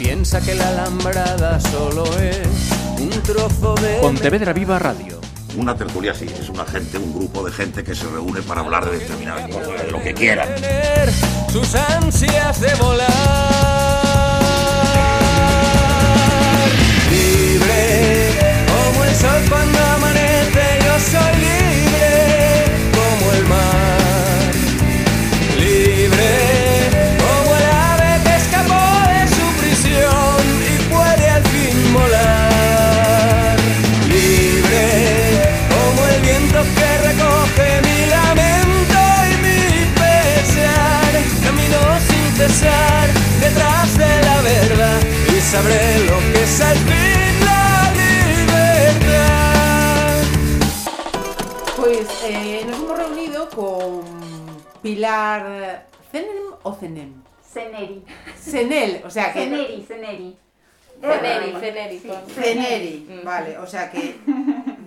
piensa que la alambrada solo es un trozo de... Pontevedra Viva Radio. Una tertulia sí, es una gente, un grupo de gente que se reúne para hablar de determinadas cosas, de lo que quieran. Tener sus ansias de volar. Libre como el sol cuando Pilar Cenem o Cenem. Ceneri. Cenel, o sea que. Ceneri, Ceneri. Ceneri, Ceneri. con- Ceneri, Mm. vale, o sea que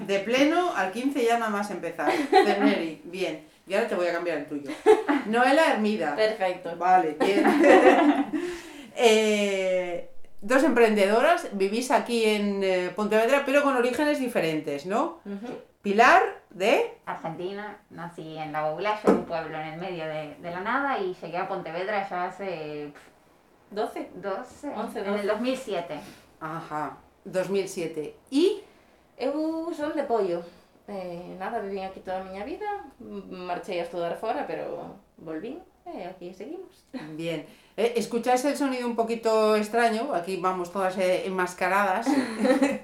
de pleno al 15 ya nada más empezar. Ceneri, bien. Y ahora te voy a cambiar el tuyo. Noela Hermida. Perfecto. Vale, bien. Eh, dos emprendedoras, vivís aquí en eh, Pontevedra, pero con orígenes diferentes, ¿no? Ujú. Pilar de... Argentina, nací en La Boglaya, un pueblo en el medio de, de la nada, y llegué a Pontevedra ya hace pf, 12. 12, 11, en 12. el 2007. Ajá, 2007. Y... Eu son de Pollo. Eh, nada, vivín aquí toda a miña vida. M- Marchei a estudar fora, pero volvín. E aquí seguimos. Bien. Eh, ¿Escucháis el sonido un poquito extraño? Aquí vamos todas eh, enmascaradas.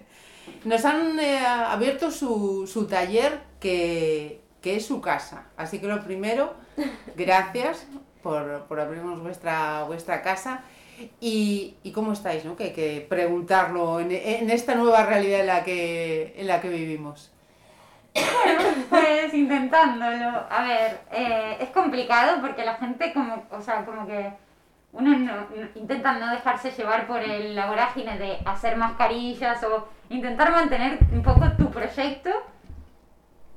Nos han eh, abierto su, su taller que, que es su casa. Así que lo primero, gracias por, por abrirnos vuestra, vuestra casa. Y, y cómo estáis, ¿no? Que hay que preguntarlo en, en esta nueva realidad en la que, en la que vivimos. Pues intentándolo. A ver, eh, es complicado porque la gente como, o sea, como que uno no- no- intenta no dejarse llevar por el, la vorágine de hacer mascarillas o intentar mantener un poco tu proyecto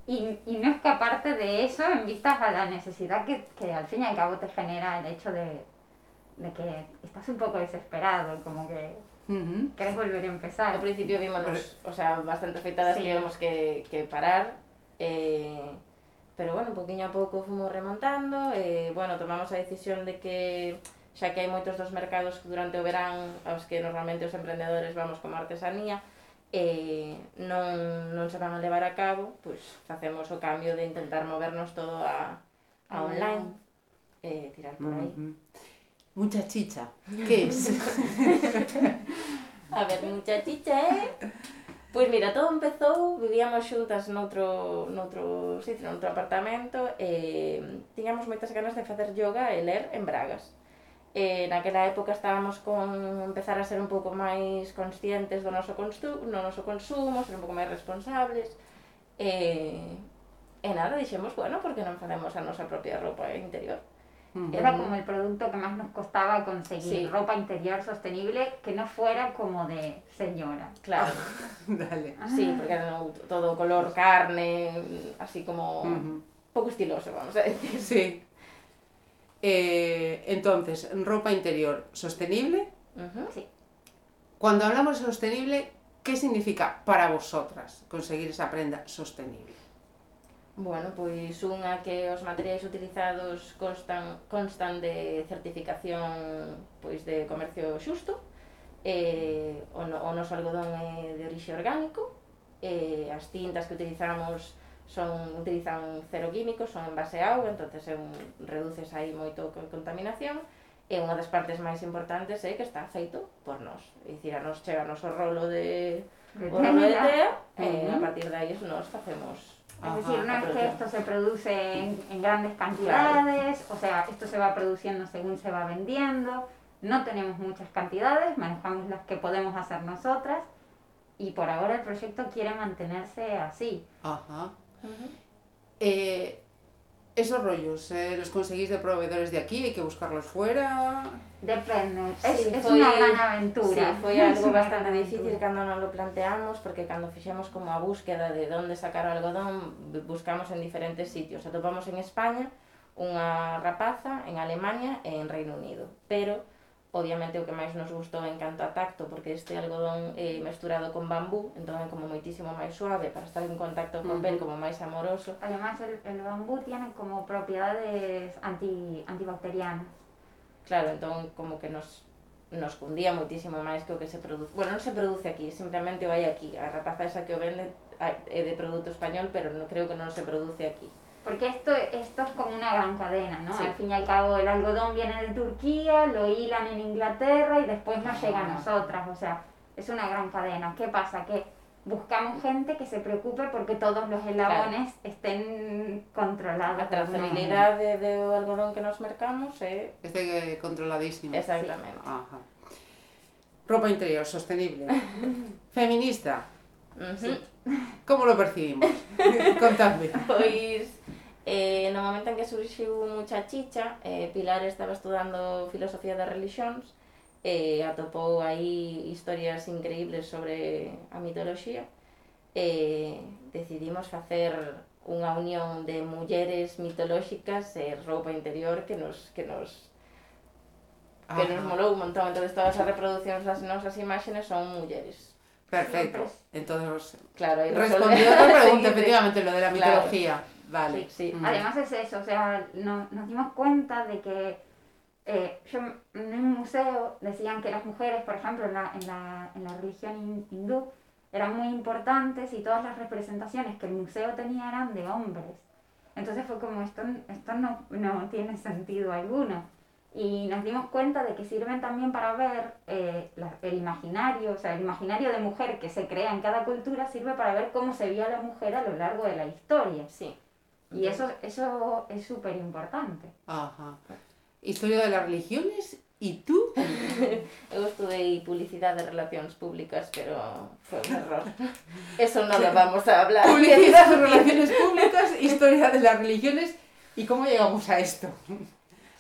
y, y no escaparte de eso en vistas a la necesidad que, que al fin y al cabo te genera el hecho de, de que estás un poco desesperado, como que Ujú. querés volver a empezar. Al principio vimos, o sea, bastante afectadas Sí. que íbamos que, que parar. eh, pero bueno, poquinho a pouco fomos remontando. E, bueno, tomamos a decisión de que xa que hai moitos dos mercados que durante o verán aos que normalmente os emprendedores vamos como artesanía e non, non se van a levar a cabo, pois facemos o cambio de intentar movernos todo a, a ah. online e tirar por aí. Mm. Mucha chicha, que es? a ver, mucha chicha. Eh? Pois mira, todo empezou, vivíamos xuntas noutro, noutro sitio, noutro apartamento e tiñamos moitas ganas de facer yoga e ler en Bragas. E naquela época estábamos con empezar a ser un pouco máis conscientes do noso, consu no noso consumo, ser un pouco máis responsables. E, e nada, dixemos, bueno, porque non facemos a nosa propia roupa interior? Ujú. Era como el producto que más nos costaba conseguir, Sí. ropa interior sostenible que no fuera como de señora. Claro, Dale. sí, porque era todo color carne, así como Ujú. pouco estiloso, vamos a decir. Sí. Eh, entonces, ropa interior sostenible. Uh -huh. sí. Cuando hablamos de sostenible, ¿qué significa para vosotras conseguir esa prenda sostenible? Bueno, pois unha que os materiais utilizados constan, constan de certificación pois de comercio xusto, eh, o, no, o noso algodón é de orixe orgánico, eh, as tintas que utilizamos son utilizan cero químicos, son en base a auga, entonces é un, reduces aí moito con contaminación, e unha das partes máis importantes é que está feito por nós. Dicir, a nos chega o rolo de, o rolo de tea, e a partir de aí nos facemos Es decir, no es que esto se produce en, en grandes cantidades, o sea, esto se va produciendo según se va vendiendo, no tenemos muchas cantidades, manejamos las que podemos hacer nosotras y por ahora el proyecto quiere mantenerse así. Ajá. -huh. eh, esos rollos, eh, ¿los conseguís de proveedores de aquí? ¿Hay que buscarlos fuera? Depende, sí, es, es foi, unha gran aventura. Sí, foi algo bastante difícil cando non lo planteamos, porque cando fixemos como a búsqueda de onde sacar o algodón, buscamos en diferentes sitios. Atopamos en España unha rapaza, en Alemania e en Reino Unido. Pero obviamente o que máis nos gustou en canto a tacto, porque este algodón eh, mesturado con bambú, entón é como moitísimo máis suave para estar en contacto con pel, como máis amoroso. Además, el, el bambú tiene como propiedades anti, antibacterianas. Claro, entón como que nos nos cundía moitísimo máis que o que se produce. Bueno, non se produce aquí, simplemente vai aquí. A rapaza esa que o vende é de produto español, pero no, creo que non se produce aquí. Porque esto, esto es como una gran cadena, ¿no? Sí. Al fin y al cabo, el algodón viene de Turquía, lo hilan en Inglaterra y después nos llega a nosotras. O sea, es una gran cadena. ¿Qué pasa? Que buscamos gente que se preocupe porque todos los eslabones estén controlados. A trazabilidade do algodón que nos mercamos é Este controladísimo. exactamente. Ajá. Ropa interior, sostenible. Feminista. ¿cómo lo percibimos? Contadme. Pois Eh, no momento en que surxiu mucha chicha, eh, Pilar estaba estudando filosofía das religións, e eh, atopou aí historias increíbles sobre a mitoloxía, e eh, decidimos facer unha unión de mulleres mitolóxicas e roupa interior que nos que nos que Ajá. nos molou un montón, entonces todas as reproduccións das nosas imaxes son mulleres. Perfecto. Entonces, claro, respondió a tu pregunta, efectivamente, lo de la mitología. Claro. Vale. Sí, sí. Mm. Además es eso, o sea, no- nos dimos cuenta de que eh, yo en un museo decían que las mujeres, por ejemplo, en la, en la, en la religión hin- hindú, eran muy importantes y todas las representaciones que el museo tenía eran de hombres. Entonces fue como, esto, esto no, no tiene sentido alguno. Y nos dimos cuenta de que sirven también para ver eh, la- el imaginario, o sea, el imaginario de mujer que se crea en cada cultura sirve para ver cómo se vio a la mujer a lo largo de la historia. Sí. Y eso, eso es súper importante. Ajá. Historia de las religiones y tú. Eu estudei publicidade de relacións públicas, pero foi un error. Eso non lo vamos a hablar. Publicidad de relaciones públicas, historia de las religiones y cómo llegamos a esto.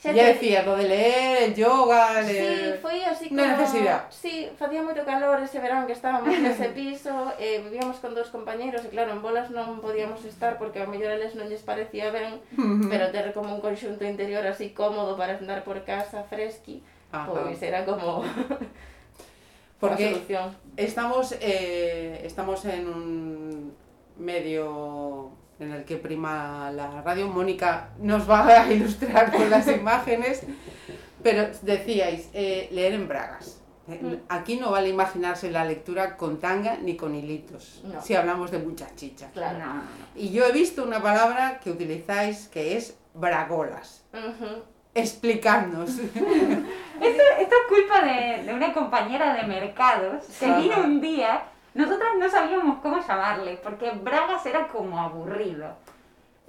Xa decías, lo de leer, el yoga, Sí, foi así como... Una. Sí, facía moito calor ese verán que estábamos nese piso, eh, vivíamos con dous compañeros e claro, en bolas non podíamos estar porque ao mellor a eles non lles parecía ben, pero ter como un conxunto interior así cómodo para andar por casa fresqui, Ajá. pois era como Porque a solución. estamos, eh, estamos en un medio en el que prima la radio. Mónica nos va a ilustrar con las imágenes, pero decíais, eh, leer en bragas. Eh, Mm. Aquí no vale imaginarse la lectura con tanga ni con hilitos, No. si hablamos de mucha chicha. Claro. No, no, no. Y yo he visto una palabra que utilizáis que es bragolas. Ujú. Explicadnos. Esto, esto es culpa de, de una compañera de mercados que vino un día. Nosotras no sabíamos cómo llamarle, porque bragas era como aburrido.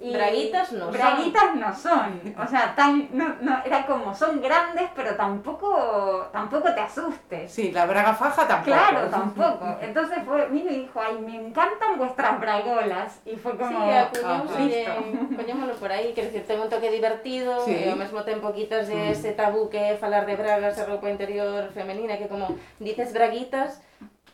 Y Braguitas no son. Braguitas no son. O sea, tan, no, no, era como son grandes, pero tampoco, tampoco te asustes. Sí, la braga faja tampoco. Claro, tampoco. Entonces fue, vino y dijo, ay, me encantan vuestras bragolas. Y fue como, Sí, acuñamos Ajá. listo. poñémolo por aí, quer dicir, ten un toque divertido Sí. e ao mesmo tempo quitas de ese tabú que é falar de bragas e roupa interior femenina que como dices braguitas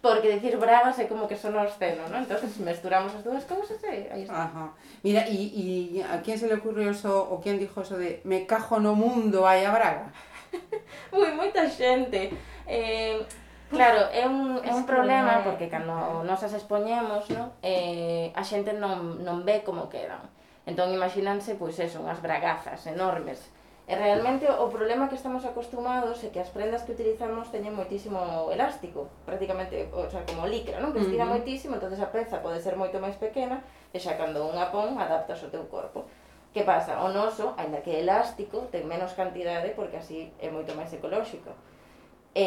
porque decir bragas é como que son obsceno, ¿no? Entonces mesturamos as dúas cousas e aí está. Ajá. Mira, e a quién se le ocurrió eso, o quen dixo eso de me cajo no mundo hai a braga? Ui, moita xente. Eh, claro, é un, é un problema porque cando nos as expoñemos, ¿no? Eh, a xente non, non ve como quedan. Entón, imagínanse, pois, eso, unhas bragazas enormes E realmente o problema que estamos acostumados é que as prendas que utilizamos teñen moitísimo elástico, prácticamente, o sea, como licra, non? Que estira uh -huh. moitísimo, entonces a peza pode ser moito máis pequena, e xa cando unha pon, adaptas o teu corpo. Que pasa? O noso, aínda que elástico, ten menos cantidade porque así é moito máis ecolóxico. E,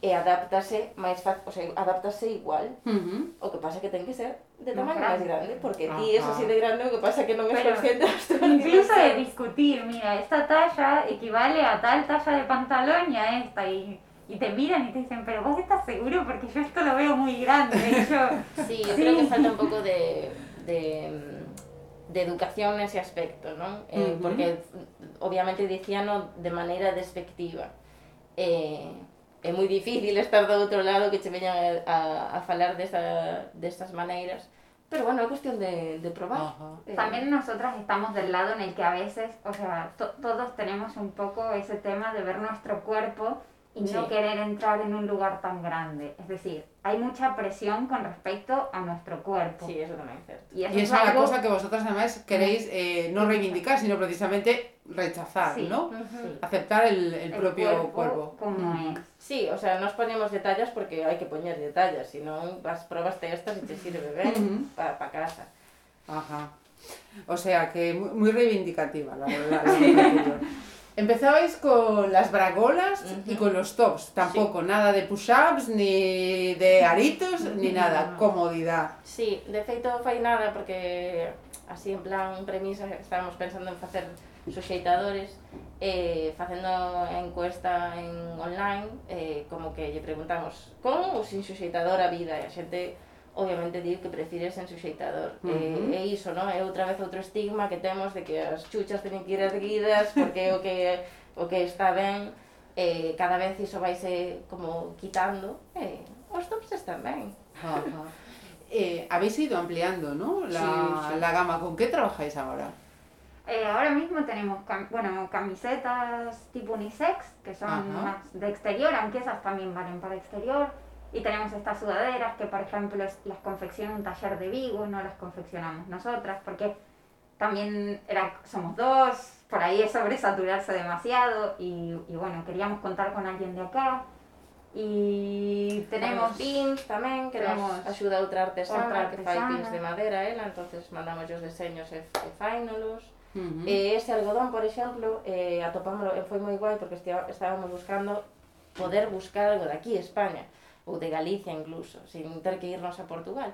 e adáptase máis fácil, o sea, adáptase igual. Uh -huh. O que pasa é que ten que ser de Más tamaño máis grande. grande, porque ti es Ajá. así de grande, o que pasa é que non es Pero consciente Incluso de discutir, mira, esta talla equivale a tal talla de pantalón y a esta. Y, y te miran y te dicen, pero vos estás seguro porque yo esto lo veo muy grande. Yo, Sí, yo Sí. creo que falta un pouco de, de, de educación nese aspecto, non? Eh. Porque obviamente dicíano de maneira despectiva. Eh, é moi difícil estar do outro lado que che veñan a, a falar desa, destas maneiras. Pero bueno, é cuestión de, de probar. Eh, También nosotras estamos del lado en el que a veces, o sea, to- todos tenemos un poco ese tema de ver nuestro cuerpo y no Sí. querer entrar en un lugar tan grande. Es decir, hay mucha presión con respecto a nuestro cuerpo. Sí, eso también es cierto. Y eso Y es esa es la algo- cosa que vosotras además queréis eh, no reivindicar, sino precisamente rechazar, Sí. ¿no? Sí. Aceptar el, el El propio cuerpo cuerpo. como Mm. es. Sí, o sea, nos ponemos detalles porque hay que poner detalles, si no vas, probaste estas y te sirve bien Ujú. para casa. Ajá. O sea que muy, muy reivindicativa la, anterior. Empezabais con las bragolas y con los tops. Tampoco nada de push-ups, ni de aritos, ni nada. No. Comodidad. Sí, de feito fai nada porque así en plan premisa estábamos pensando en facer suxeitadores eh, facendo encuesta en online eh, como que lle preguntamos con ou sin suxeitador a vida e a xente obviamente di que prefire sen suxeitador uh eh, -huh. e, e iso, non? É outra vez outro estigma que temos de que as chuchas teñen que ir erguidas porque o que, o que está ben eh, cada vez iso vaise como quitando eh, os tops están ben Ajá. Eh, habéis ido ampliando, ¿no? La, sí, sí. la gama. ¿Con qué trabajáis ahora? Eh, ahora mismo tenemos cam- bueno, camisetas tipo unisex, que son Ajá. más de exterior, aunque esas también valen para exterior. Y tenemos estas sudaderas que, por ejemplo, las confecciona un taller de Vigo, no las confeccionamos nosotras, porque también era, somos dos, por ahí es sobresaturarse demasiado y, y bueno, queríamos contar con alguien de acá. Y tenemos... Pins tamén, que nos tenemos axuda outra artesana outra que fai artesana. pins de madeira ela, entonces mandamos os deseños e, e faínolos. Ujú. E ese algodón, por exemplo, eh, atopámoslo, e foi moi guai porque estia- estábamos buscando poder buscar algo de aquí, España, ou de Galicia incluso, sin ter que irnos a Portugal.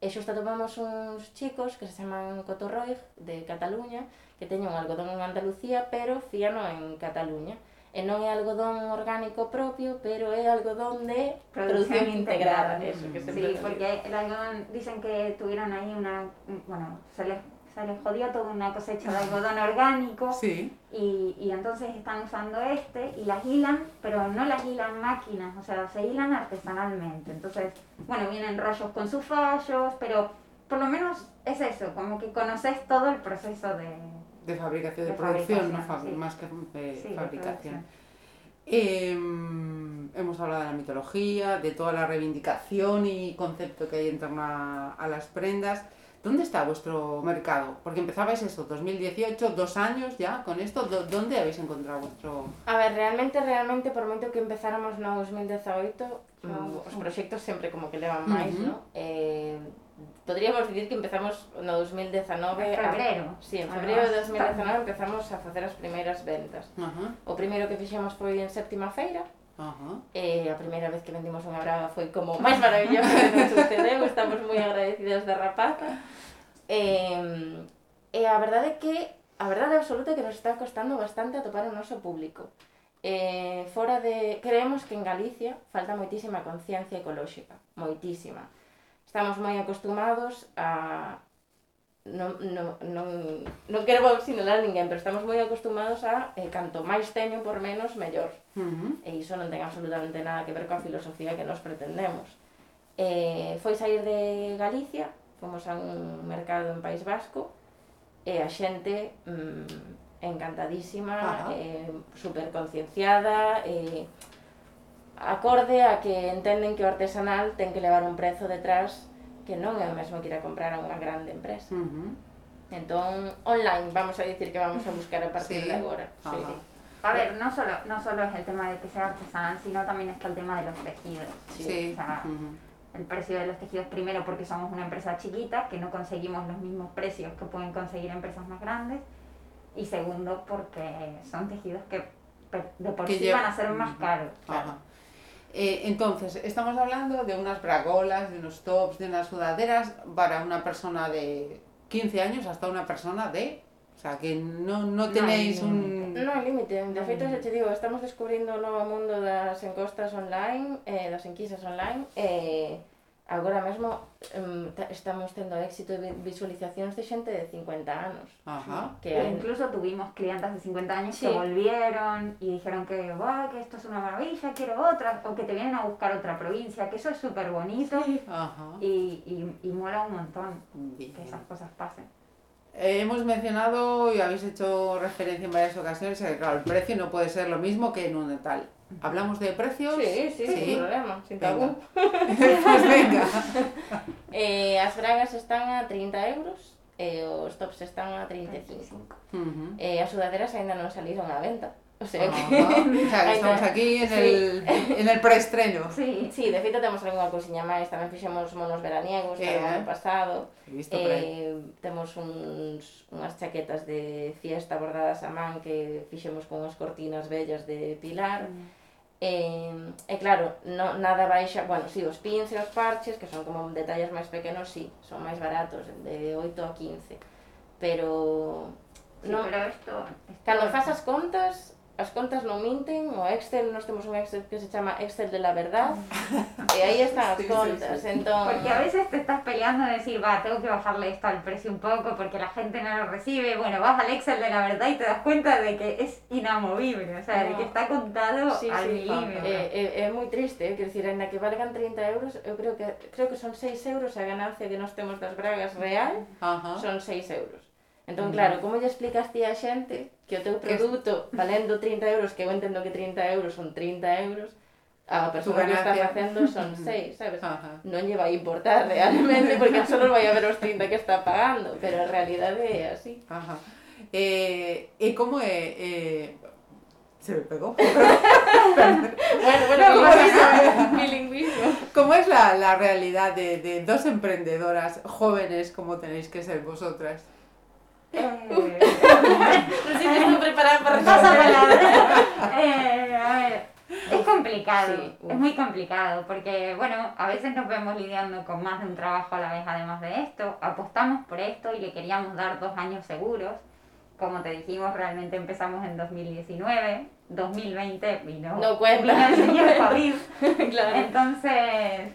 E xusto atopamos uns chicos que se chaman Cotorroig, de Cataluña, que teñen un algodón en Andalucía, pero fíano en Cataluña. E non é algodón orgánico propio, pero é algodón de producción integrada. Eso, que Sí, porque el algodón, dicen que tuvieron ahí una, bueno, se les, se les jodió toda una cosecha de algodón orgánico Sí. y, y entonces están usando este y las hilan, pero no las hilan máquinas, o sea, se hilan artesanalmente. Entonces, bueno, vienen rollos con sus fallos, pero por lo menos es eso, como que conoces todo el proceso de... De fabricación, de, De producción, no fabricación, sí. más que de sí, fabricación. Em, hemos hablado de la mitología, de toda la reivindicación y concepto que hay en torno a, a las prendas. ¿Dónde está vuestro mercado? Porque empezabais eso, 2018, dos años ya con esto. ¿Dónde habéis encontrado vuestro...? A ver, realmente, realmente, por moito que empezáramos no 2018, no, uh -huh. Mm. os proxectos sempre como que levan máis, uh no? Eh, podríamos dicir que empezamos no 2019... En febrero. A, sí, en ah, febrero de 2019 empezamos a facer as primeiras ventas. Uh -huh. O primeiro que fixemos foi en séptima feira, Ajá. E a primeira vez que vendimos unha braga foi como máis maravilloso que nos sucedeu, estamos moi agradecidas da rapaza. E, e a verdade é que a verdade absoluta é que nos está costando bastante atopar o noso público. Eh, fora de... Creemos que en Galicia falta moitísima conciencia ecolóxica, moitísima. Estamos moi acostumados a, non, non, non, non quero sinalar ninguén, pero estamos moi acostumados a eh, canto máis teño por menos, mellor. Uh -huh. E iso non ten absolutamente nada que ver coa filosofía que nos pretendemos. Eh, foi sair de Galicia, fomos a un mercado en País Vasco, e a xente mm, encantadísima, uh -huh. eh, superconcienciada, eh, acorde a que entenden que o artesanal ten que levar un prezo detrás que non é o mesmo que ir a comprar a unha grande empresa. Ujú. Entón, online, vamos a dicir que vamos a buscar a partir Sí. de agora. Sí, Ajá. sí. A ver, no solo, no solo es el tema de que sea artesanal, sino también está el tema de los tejidos. Sí. O sea, ujú. el precio de los tejidos primero porque somos una empresa chiquita, que no conseguimos los mismos precios que pueden conseguir empresas más grandes. Y segundo porque son tejidos que de por Que sí lleva- van a ser más caros. Ajá. Eh, entonces, estamos hablando de unas bragolas, de unos tops, de unas sudaderas para una persona de 15 años hasta una persona de... O sea, que no, no hay tenéis un... Non hai límite, de feito, xa te digo, estamos descubrindo o novo mundo das encostas online, eh, das enquisas online, e agora mesmo em, ta- estamos tendo éxito de vi- visualizacións de xente de 50 anos. Ajá. Que E incluso tuvimos clientas de 50 años Sí. que volvieron y dijeron que, "Buah, que esto es una maravilla, quiero otra, o que te vienen a buscar otra provincia, que eso es súper bonito Ajá. y, y, y mola un montón Bien. que esas cosas pasen. Eh, hemos mencionado y habéis hecho referencia en varias ocasiones que claro, el precio no puede ser lo mismo que en un tal. ¿Hablamos de precios? Sí, sí, sí. sin problema, sin tabú. Venga. pues venga. eh, as bragas están a 30 euros e eh, os tops están a 35. Uh -huh. eh, as sudaderas aínda non saliron á venta. O sea ah, que... Ah, o sea, que estamos aquí en, sí. el, en el preestreno. Sí, sí, de feito temos algunha cousinha máis, tamén fixemos monos veraniegos eh, ano pasado. Visto eh, temos uns, unhas chaquetas de fiesta bordadas a man que fixemos con unhas cortinas bellas de Pilar. Mm. E, e claro, no, nada baixa, bueno, si, sí, os pins e os parches, que son como detalles máis pequenos, si, sí, son máis baratos, de 8 a 15. Pero... Sí, no, pero esto, esto... Cando faz as contas, as contas non minten, o Excel, nós temos un Excel que se chama Excel de la verdad, e aí están as Sí, sí, contas, sí. entón... Porque a veces te estás peleando de decir, va, tengo que bajarle esto al precio un poco porque la gente no lo recibe. Bueno, vas al Excel de la verdad y te das cuenta de que es inamovible, o sea, de que está contado Sí, al sí, milímetro. É, é, é moi triste, é, quer dicir, ainda que valgan 30 euros, eu creo que creo que son 6 euros a ganancia que nós temos das bragas real, Ajá. son 6 euros. Entón, claro, como lle explicas ti a xente que o teu es- produto valendo 30 euros, que eu entendo que 30 euros son 30 euros, a persona que está facendo son 6, sabes? Ajá. Non lle vai importar realmente porque solo vai a ver os 30 que está pagando, pero a realidade é así. Ajá. Eh, ¿Y cómo eh, eh, se me pegó? Bueno, bueno, No, bilingüismo, bilingüismo. ¿Cómo es la, la realidad de, de dos emprendedoras jóvenes como tenéis que ser vosotras? No sé si estoy preparada para palabra. Eh, a ver, es complicado, Sí, es muy complicado, porque bueno, a veces nos vemos lidiando con más de un trabajo a la vez además de esto, apostamos por esto y le queríamos dar dos años seguros, como te dijimos, realmente empezamos en 2019, 2020 vino, No cuenta. vino el señor COVID, Claro. entonces,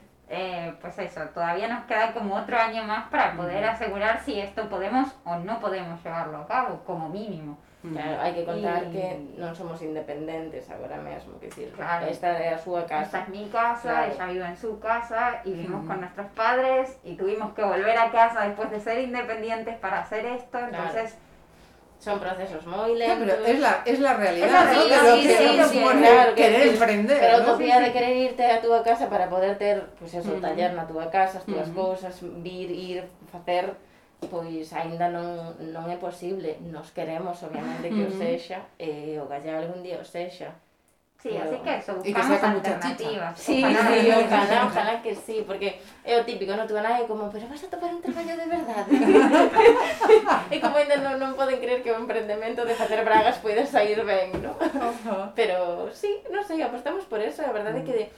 pues eso, todavía nos queda como otro año más para poder asegurar si esto podemos o no podemos llevarlo a cabo, como mínimo. Claro, hai que contar Y- que non somos independentes agora mesmo, que decir, Claro. esta é a súa Esta casa. es mi casa, Claro. ella vive en su casa y vivimos Ujú. con nuestros padres y tuvimos que volver a casa después de ser independientes para hacer esto, entonces Son procesos No, lentos. pero es la, es la realidad, Es la ¿no? Sí, que sí, nos sí, supone claro que querer sí. emprender, Pero ¿no? utopía Sí, de querer irte a túa casa para poder ter, pues, eso, taller na túa casa, as túas Ujú. cousas, vir, ir, facer, pois aínda non, non é posible. Nos queremos, obviamente, que o Ujú. sexa, e o gallá algún día o sexa. sí, Pero- así que eso, que buscamos mucha alternativas. Sí, Ojalá. sí, ojalá, ojalá que sí, porque é o típico, non tú a nadie como, pero vas a topar un traballo de verdade. como ainda non, non poden creer que o emprendemento de facer bragas poida sair ben, non? Pero sí, non sei, apostamos por eso, a verdade é que mm.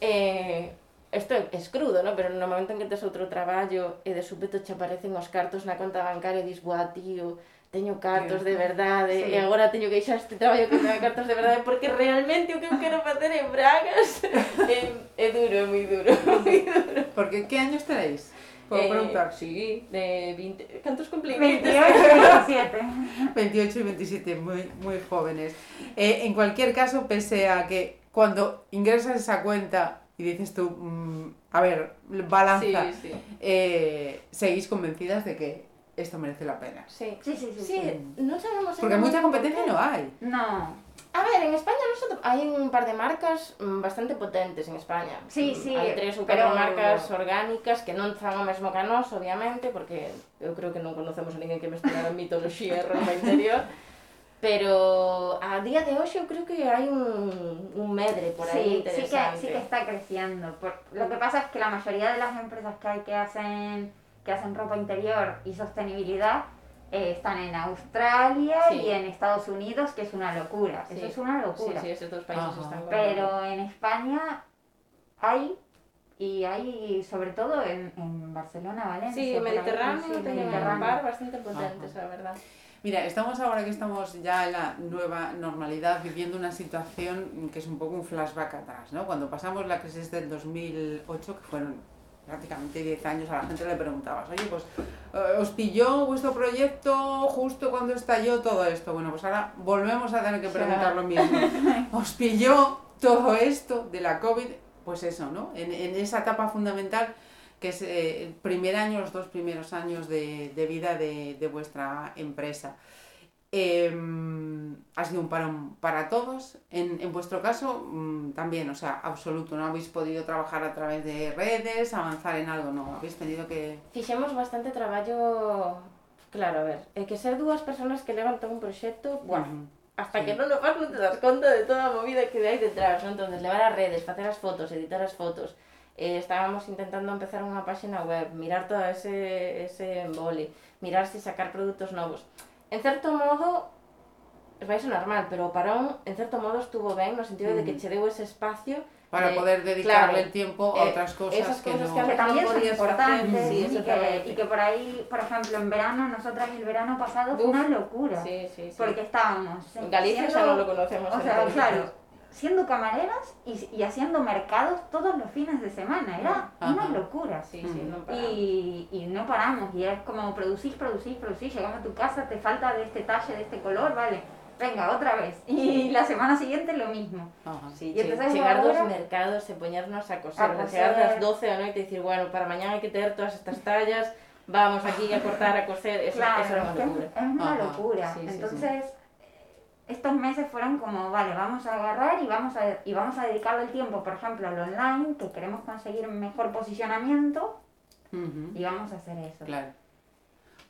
eh, Isto é crudo, ¿no? pero no momento en que tes outro traballo e eh, de súpeto che aparecen os cartos na conta bancaria e dis, buah, tío, teño cartos de verdade eh, sí. e agora teño que deixar este traballo que teña cartos de verdade porque realmente o que eu quero facer en Bragas é, é duro, é moi duro, moi duro. Porque que años traéis? Puedo Eh, preguntar. Sí, de 20... ¿Cantos cumplimos? 28 y 27. 28 y 27, muy, muy jóvenes. Eh, en cualquier caso, pese a que cuando ingresas esa cuenta y dices tú, mm, a ver, balanza, Sí, sí. eh, seguís convencidas de que esto merece la pena. Sí. Sí, sí, sí. Sí, sí. non sabemos... Porque mucha competencia no hay. No. A ver, en España nosotros hai un par de marcas mm, bastante potentes en España. Sí, Mm, sí, Hai tres ou catro marcas orgánicas que non fan o mesmo que a nós, obviamente, porque eu creo que non conocemos a ninguén que mesturara mitoloxía e roupa interior. Pero a día de hoxe eu creo que hai un, un medre por Sí, aí sí que, interesante. sí que está creciendo. Por- lo que pasa es que la mayoría de las empresas que hay que hacen, que hacen ropa interior y sostenibilidad eh, están en Australia Sí. y en Estados Unidos, que es una locura. Sí. Eso es una locura. sí, esos dos países Ajá. están Pero en España hay, y hay sobre todo en, en Barcelona, Valencia. Sí, Mediterráneo, un Mediterráneo. par bastante potentes, a verdad. Mira, estamos ahora que estamos ya en la nueva normalidad viviendo una situación que es un poco un flashback atrás, ¿no? Cuando pasamos la crisis del 2008, que fueron prácticamente 10 años, a la gente le preguntabas, oye, pues, eh, ¿os pilló vuestro proyecto justo cuando estalló todo esto? Bueno, pues ahora volvemos a tener que preguntar lo mismo. ¿Os pilló todo esto de la COVID? Pues eso, ¿no? En, en esa etapa fundamental que es eh, el primer año, los dos primeros años de, de vida de, de vuestra empresa. Em, ha sido un parón para todos. En, en vuestro caso, mm, también, o sea, absoluto. No habéis podido trabajar a través de redes, avanzar en algo, no. Habéis tenido que. Fixemos bastante traballo Claro, a ver, é que ser dúas persoas que levantan un proxecto, bueno, Ujú. hasta Sí. que non o faz non te das conta de toda a movida que hai detrás, non? Entonces, levar as redes, facer as fotos, editar as fotos, eh, estábamos intentando empezar unha páxina web, mirar todo ese, ese embole, mirar se sacar produtos novos. En certo modo, vai sonar mal, pero o parón, en certo modo, estuvo ben, no sentido de que che deu ese espacio Para de- poder dedicarle claro, el tiempo a eh, otras cosas esas que cosas no. que también no son importantes hacer, sí, y, que, y que por ahí, por ejemplo, en verano, nosotras el verano pasado fue Uf, una locura. Sí, sí, sí. Porque estábamos En Galicia siendo- xa non lo conocemos. O sea, claro, siendo camareras y, y haciendo mercados todos los fines de semana. Era Ajá. una locura. Sí, sí. Y, y no paramos, y es como producís, producís, producís, llegamos a tu casa, te falta de este talle, de este color, vale, venga, otra vez. Y la semana siguiente lo mismo. Ajá. Sí, Y chegar dos mercados e poñernos a coser, A a chegar coser. das 12 da noite e dicir, bueno, para mañana hai que ter todas estas tallas, vamos aquí a cortar, a coser, eso, Claro, eso era es- locura. es una Ajá. locura. Sí, sí, sí. Entonces, estos meses fueron como, vale, vamos a agarrar y vamos a, y vamos a dedicarle el tiempo, por ejemplo, al online, que queremos conseguir mejor posicionamiento, y vamos a hacer eso. Claro.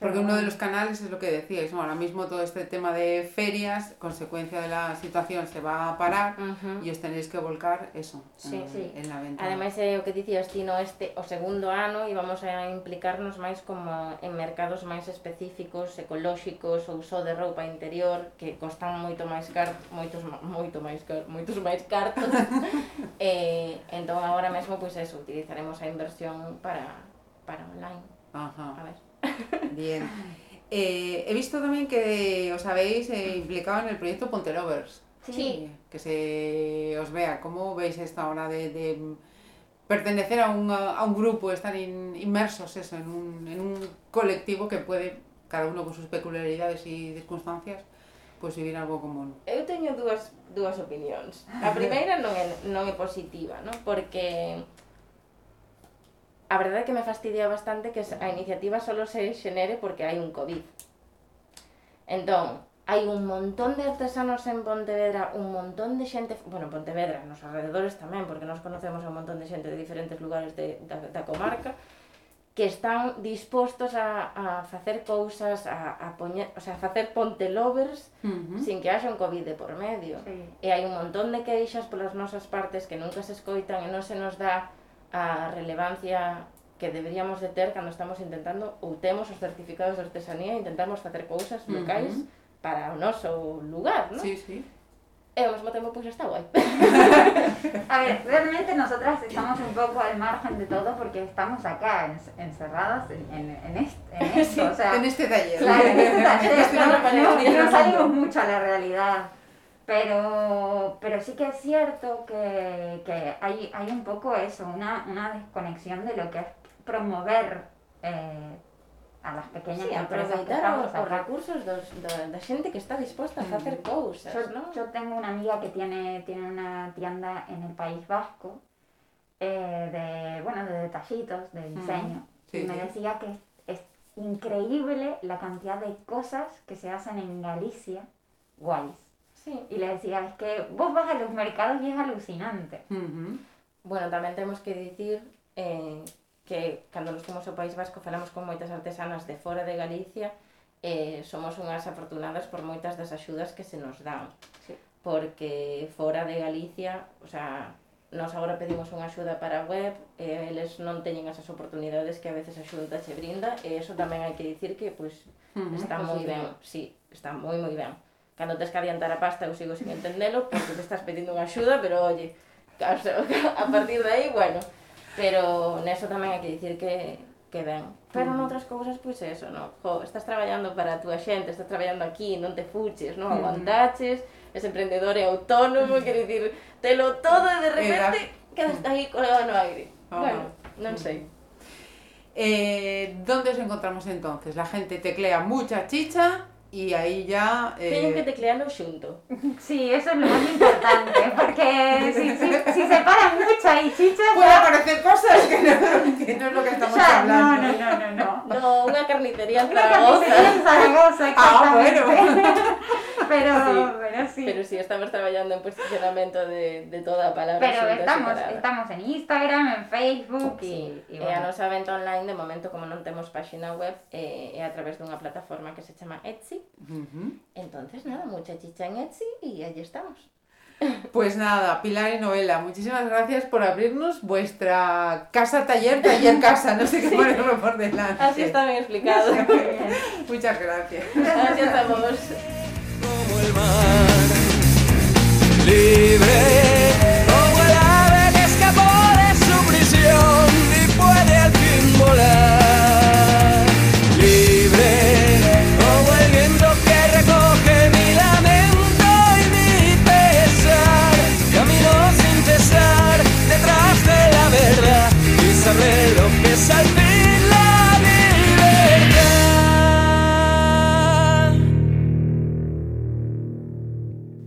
Porque uno de los canales es lo que decíais, ¿no? ahora mismo todo este tema de ferias, consecuencia de la situación, se va a parar Ujú. y os tenéis que volcar eso Sí, en, sí. en la venta. Ademais é o que dicías ti no este o segundo ano e vamos a implicarnos máis como en mercados máis específicos, ecolóxicos ou só de roupa interior que costan moito máis car moitos moito máis car moitos máis cartos. eh, entón agora mesmo pois eso, utilizaremos a inversión para para online. A Ajá, ver. bien. Eh, he visto también que os habéis eh, implicado en el proyecto Pontelovers. Sí. Que se os vea. ¿Cómo veis esta hora de, de pertenecer a un, a un grupo, estar in- inmersos eso, en, un, en un colectivo que puede, cada uno con sus peculiaridades y circunstancias, pues vivir algo común? Eu teño dúas, dúas opinións. A primeira non é, non é positiva, non? Porque a verdade é que me fastidia bastante que a iniciativa solo se xenere porque hai un COVID. Entón, hai un montón de artesanos en Pontevedra, un montón de xente, bueno, en Pontevedra, nos alrededores tamén, porque nos conocemos a un montón de xente de diferentes lugares de, da, da comarca, que están dispostos a, a facer cousas, a, a poñer, o sea, a facer ponte lovers uh -huh. sin que haxa un covid de por medio. Sí. E hai un montón de queixas polas nosas partes que nunca se escoitan e non se nos dá a relevancia que deberíamos de ter cando estamos intentando ou temos os certificados de artesanía e intentamos facer cousas locais Ujú. para o noso lugar, non? Sí, sí. E ao mesmo tempo pois está guai. A ver, realmente nosotras estamos un poco al margen de todo porque estamos acá en- encerradas en, en, en, est- en esto, o sea, En este taller. Claro, en este taller, Esto no no, salimos mucho a la realidad. Pero, pero sí que es cierto que, que hay, hay un poco eso, una, una desconexión de lo que es promover eh, a las pequeñas Sí, empresas que aproveitar estamos os, os recursos da, xente que está disposta a facer cousas, Yo, non? yo tengo una amiga que tiene, tiene una tienda en el País Vasco eh, de, bueno, de detallitos, de diseño. Sí, y me sí. decía que es, es increíble la cantidad de cosas que se hacen en Galicia guays. Sí, y le decía, es que vos vas a los mercados y es alucinante. Uh -huh. Bueno, tamén temos que dicir eh, que cando nos fomos ao País Vasco falamos con moitas artesanas de fora de Galicia eh, somos unhas afortunadas por moitas das axudas que se nos dan. Sí. Porque fora de Galicia, o sea, nos agora pedimos unha axuda para a web, eh, eles non teñen esas oportunidades que a veces a xunta che brinda, e eso tamén hai que dicir que, pois, pues, uh -huh, está moi ben, sí, está moi moi ben cando tens que adiantar a pasta eu sigo sin entendelo porque te estás pedindo unha axuda, pero oye, a partir de aí, bueno, pero neso tamén hai que dicir que, que ben. Pero noutras cousas, pois pues, eso, no? Jo, estás traballando para a túa xente, estás traballando aquí, non te fuches, non aguantaches, ese emprendedor é autónomo, quer dicir, telo todo e de repente quedas aí colgado no aire. Ah. Bueno, non sei. Eh, ¿Dónde os encontramos entonces? La gente teclea mucha chicha y ahí ya... eh, Teñen que teclealo xunto. Sí, eso es lo más importante, porque si, si, si se para mucho y chicha Puede aparecer cosas que no, que no es lo que estamos ya- hablando. no, no, no, no. No, unha carnicería en Una Zaragoza. carnicería en Zaragoza, Ah, exactamente. pero, Sí. pero sí. Pero sí, estamos traballando en posicionamento de, de toda a palabra Pero estamos, separada. estamos en Instagram, en Facebook y, y E a bueno. nosa venta online, de momento, como non temos páxina web, eh, é a través dunha plataforma que se chama Etsy. Entonces, nada, mucha chicha en Etsy y allí estamos. Pues nada, Pilar y Novela, muchísimas gracias por abrirnos vuestra casa taller, taller casa, no sé qué ponerlo por delante. Así está bien explicado. Muchas gracias. Gracias a vos. Libre como el ave que escapó de su prisión y puede al fin volar,